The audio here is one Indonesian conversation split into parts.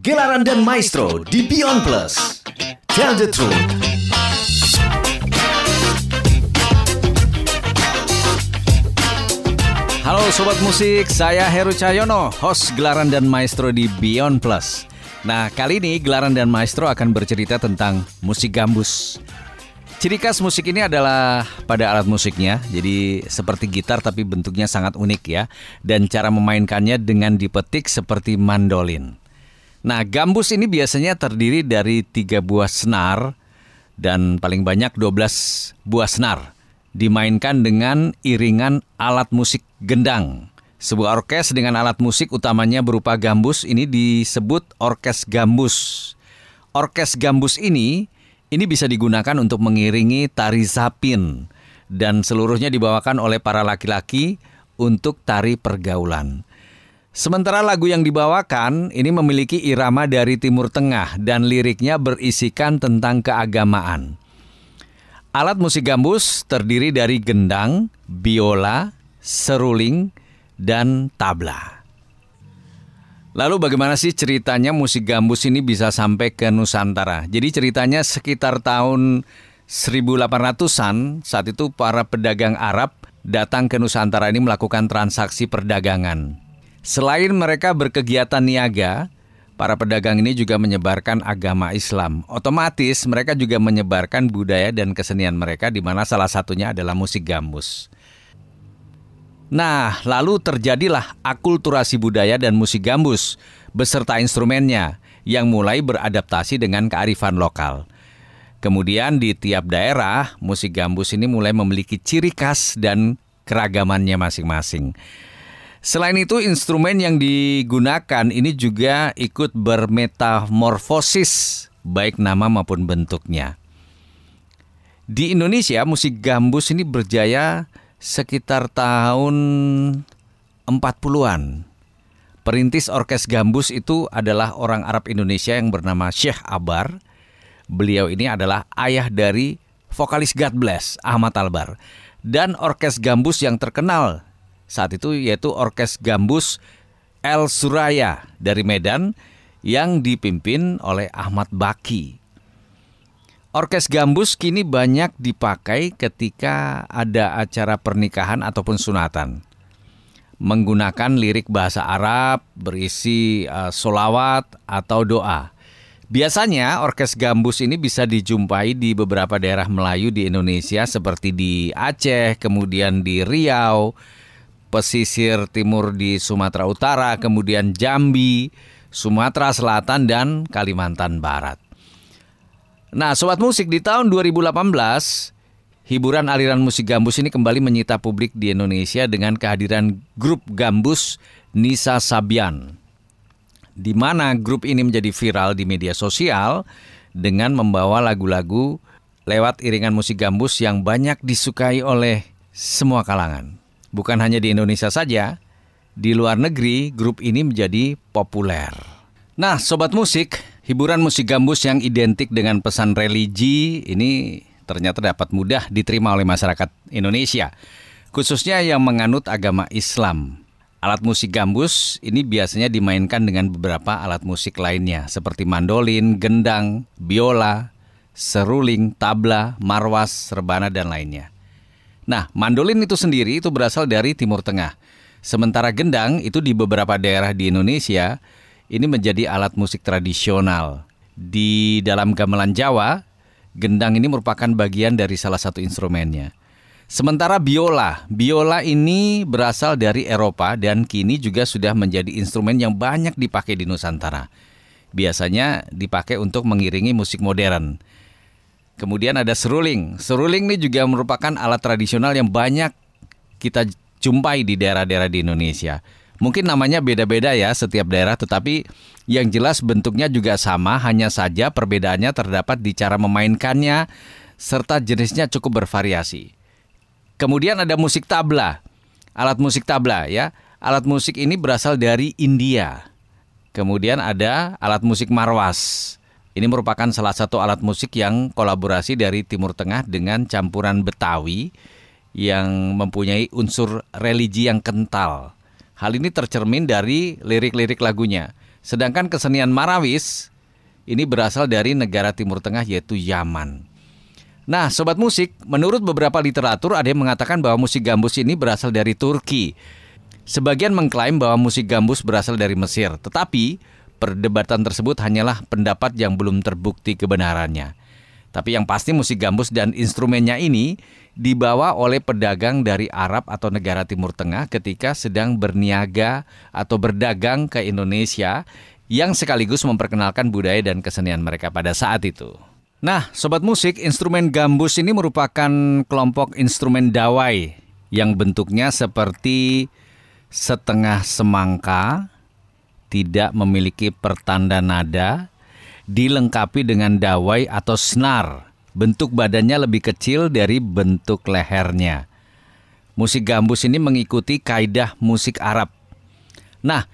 Gelaran dan Maestro di Beyond Plus. Tell the truth. Halo Sobat Musik, saya Heru Cahyono, host Gelaran dan Maestro di Beyond Plus. Nah, kali ini Gelaran dan Maestro akan bercerita tentang musik gambus. Ciri khas musik ini adalah pada alat musiknya, jadi seperti gitar tapi bentuknya sangat unik ya. Dan cara memainkannya dengan dipetik seperti mandolin. Nah, gambus ini biasanya terdiri dari tiga buah senar dan paling banyak 12 buah senar dimainkan dengan iringan alat musik gendang. Sebuah orkes dengan alat musik utamanya berupa gambus ini disebut orkes gambus. Orkes gambus ini ini bisa digunakan untuk mengiringi tari zapin dan seluruhnya dibawakan oleh para laki-laki untuk tari pergaulan. Sementara lagu yang dibawakan ini memiliki irama dari Timur Tengah dan liriknya berisikan tentang keagamaan. Alat musik gambus terdiri dari gendang, biola, seruling, dan tabla. Lalu bagaimana sih ceritanya musik gambus ini bisa sampai ke Nusantara? Jadi ceritanya sekitar tahun 1800-an saat itu para pedagang Arab datang ke Nusantara ini melakukan transaksi perdagangan. Selain mereka berkegiatan niaga, Para pedagang ini juga menyebarkan agama Islam. Otomatis mereka juga menyebarkan budaya dan kesenian mereka di mana salah satunya adalah musik gambus. Nah, lalu terjadilah akulturasi budaya dan musik gambus beserta instrumennya yang mulai beradaptasi dengan kearifan lokal. Kemudian di tiap daerah, musik gambus ini mulai memiliki ciri khas dan keragamannya masing-masing. Selain itu, instrumen yang digunakan ini juga ikut bermetamorfosis, baik nama maupun bentuknya. Di Indonesia, musik gambus ini berjaya sekitar tahun 40-an. Perintis orkes gambus itu adalah orang Arab Indonesia yang bernama Syekh Abar. Beliau ini adalah ayah dari vokalis God Bless, Ahmad Albar. Dan orkes gambus yang terkenal saat itu yaitu Orkes Gambus El Suraya dari Medan yang dipimpin oleh Ahmad Baki. Orkes gambus kini banyak dipakai ketika ada acara pernikahan ataupun sunatan. Menggunakan lirik bahasa Arab berisi uh, solawat atau doa. Biasanya orkes gambus ini bisa dijumpai di beberapa daerah Melayu di Indonesia seperti di Aceh, kemudian di Riau, pesisir timur di Sumatera Utara, kemudian Jambi, Sumatera Selatan, dan Kalimantan Barat. Nah, sobat musik di tahun 2018, hiburan aliran musik gambus ini kembali menyita publik di Indonesia dengan kehadiran grup gambus Nisa Sabian. Di mana grup ini menjadi viral di media sosial dengan membawa lagu-lagu lewat iringan musik gambus yang banyak disukai oleh semua kalangan. Bukan hanya di Indonesia saja, di luar negeri grup ini menjadi populer. Nah, sobat musik, hiburan musik gambus yang identik dengan pesan religi ini ternyata dapat mudah diterima oleh masyarakat Indonesia, khususnya yang menganut agama Islam. Alat musik gambus ini biasanya dimainkan dengan beberapa alat musik lainnya seperti mandolin, gendang, biola, seruling, tabla, marwas, rebana, dan lainnya. Nah, mandolin itu sendiri itu berasal dari Timur Tengah. Sementara gendang itu di beberapa daerah di Indonesia ini menjadi alat musik tradisional. Di dalam gamelan Jawa, gendang ini merupakan bagian dari salah satu instrumennya. Sementara biola, biola ini berasal dari Eropa dan kini juga sudah menjadi instrumen yang banyak dipakai di Nusantara. Biasanya dipakai untuk mengiringi musik modern. Kemudian ada seruling. Seruling ini juga merupakan alat tradisional yang banyak kita jumpai di daerah-daerah di Indonesia. Mungkin namanya beda-beda ya setiap daerah, tetapi yang jelas bentuknya juga sama, hanya saja perbedaannya terdapat di cara memainkannya serta jenisnya cukup bervariasi. Kemudian ada musik tabla. Alat musik tabla ya. Alat musik ini berasal dari India. Kemudian ada alat musik marwas. Ini merupakan salah satu alat musik yang kolaborasi dari Timur Tengah dengan campuran Betawi yang mempunyai unsur religi yang kental. Hal ini tercermin dari lirik-lirik lagunya. Sedangkan kesenian Marawis ini berasal dari negara Timur Tengah yaitu Yaman. Nah, sobat musik, menurut beberapa literatur ada yang mengatakan bahwa musik gambus ini berasal dari Turki. Sebagian mengklaim bahwa musik gambus berasal dari Mesir, tetapi perdebatan tersebut hanyalah pendapat yang belum terbukti kebenarannya. Tapi yang pasti musik gambus dan instrumennya ini dibawa oleh pedagang dari Arab atau negara Timur Tengah ketika sedang berniaga atau berdagang ke Indonesia yang sekaligus memperkenalkan budaya dan kesenian mereka pada saat itu. Nah, sobat musik, instrumen gambus ini merupakan kelompok instrumen dawai yang bentuknya seperti setengah semangka, tidak memiliki pertanda nada, dilengkapi dengan dawai atau senar. Bentuk badannya lebih kecil dari bentuk lehernya. Musik gambus ini mengikuti kaidah musik Arab. Nah,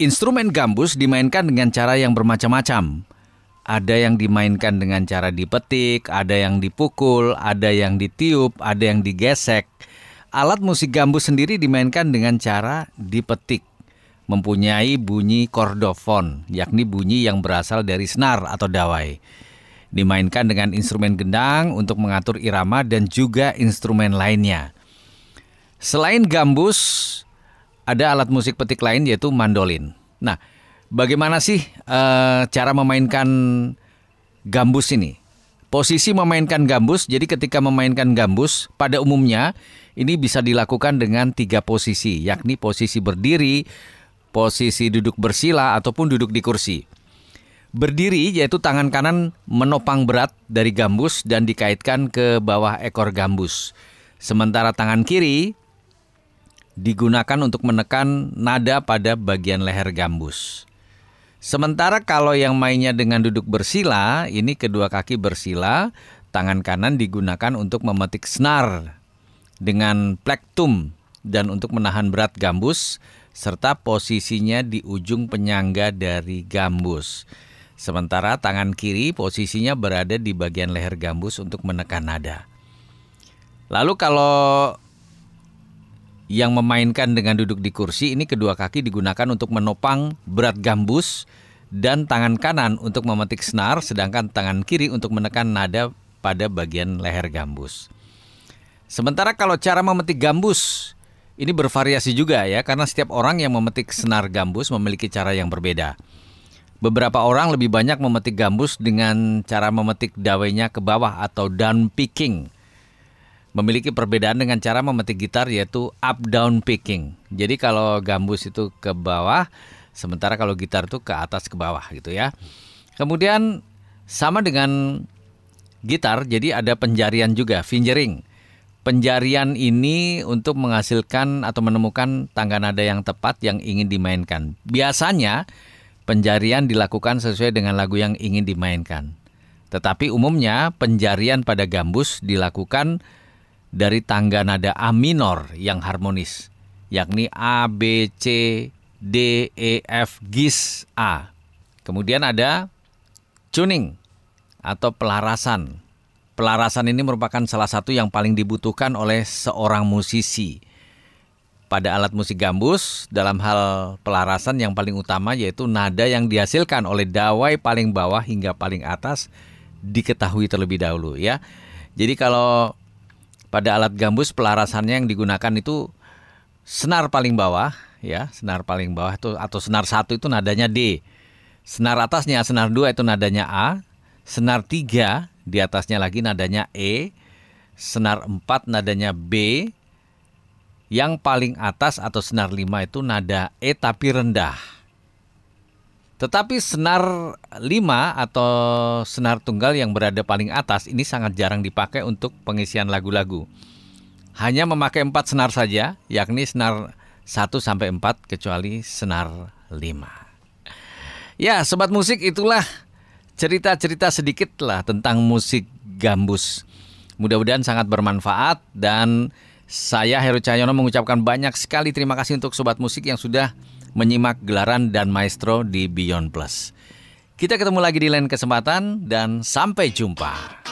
Instrumen gambus dimainkan dengan cara yang bermacam-macam. Ada yang dimainkan dengan cara dipetik, ada yang dipukul, ada yang ditiup, ada yang digesek. Alat musik gambus sendiri dimainkan dengan cara dipetik. Mempunyai bunyi kordofon, yakni bunyi yang berasal dari senar atau dawai. Dimainkan dengan instrumen gendang untuk mengatur irama dan juga instrumen lainnya. Selain gambus, ada alat musik petik lain yaitu mandolin. Nah, bagaimana sih uh, cara memainkan gambus ini? Posisi memainkan gambus, jadi ketika memainkan gambus, pada umumnya ini bisa dilakukan dengan tiga posisi, yakni posisi berdiri, posisi duduk bersila, ataupun duduk di kursi. Berdiri yaitu tangan kanan menopang berat dari gambus dan dikaitkan ke bawah ekor gambus. Sementara tangan kiri digunakan untuk menekan nada pada bagian leher gambus. Sementara kalau yang mainnya dengan duduk bersila, ini kedua kaki bersila, tangan kanan digunakan untuk memetik senar dengan plektum dan untuk menahan berat gambus serta posisinya di ujung penyangga dari gambus. Sementara tangan kiri posisinya berada di bagian leher gambus untuk menekan nada. Lalu kalau yang memainkan dengan duduk di kursi ini kedua kaki digunakan untuk menopang berat gambus dan tangan kanan untuk memetik senar sedangkan tangan kiri untuk menekan nada pada bagian leher gambus. Sementara kalau cara memetik gambus ini bervariasi juga ya karena setiap orang yang memetik senar gambus memiliki cara yang berbeda. Beberapa orang lebih banyak memetik gambus dengan cara memetik dawainya ke bawah atau down picking memiliki perbedaan dengan cara memetik gitar yaitu up down picking. Jadi kalau gambus itu ke bawah, sementara kalau gitar itu ke atas ke bawah gitu ya. Kemudian sama dengan gitar, jadi ada penjarian juga, fingering. Penjarian ini untuk menghasilkan atau menemukan tangga nada yang tepat yang ingin dimainkan. Biasanya penjarian dilakukan sesuai dengan lagu yang ingin dimainkan. Tetapi umumnya penjarian pada gambus dilakukan dari tangga nada A minor yang harmonis, yakni A, B, C, D, E, F, GIS, A. Kemudian ada tuning atau pelarasan. Pelarasan ini merupakan salah satu yang paling dibutuhkan oleh seorang musisi. Pada alat musik gambus, dalam hal pelarasan yang paling utama yaitu nada yang dihasilkan oleh dawai paling bawah hingga paling atas diketahui terlebih dahulu ya. Jadi kalau pada alat gambus pelarasannya yang digunakan itu senar paling bawah ya senar paling bawah itu atau senar satu itu nadanya D senar atasnya senar dua itu nadanya A senar tiga di atasnya lagi nadanya E senar empat nadanya B yang paling atas atau senar lima itu nada E tapi rendah tetapi senar 5 atau senar tunggal yang berada paling atas ini sangat jarang dipakai untuk pengisian lagu-lagu. Hanya memakai empat senar saja, yakni senar 1 sampai 4 kecuali senar 5. Ya, sobat musik itulah cerita-cerita sedikit lah tentang musik gambus. Mudah-mudahan sangat bermanfaat dan saya Heru Cahyono mengucapkan banyak sekali terima kasih untuk sobat musik yang sudah menyimak gelaran dan maestro di Beyond Plus. Kita ketemu lagi di lain kesempatan dan sampai jumpa.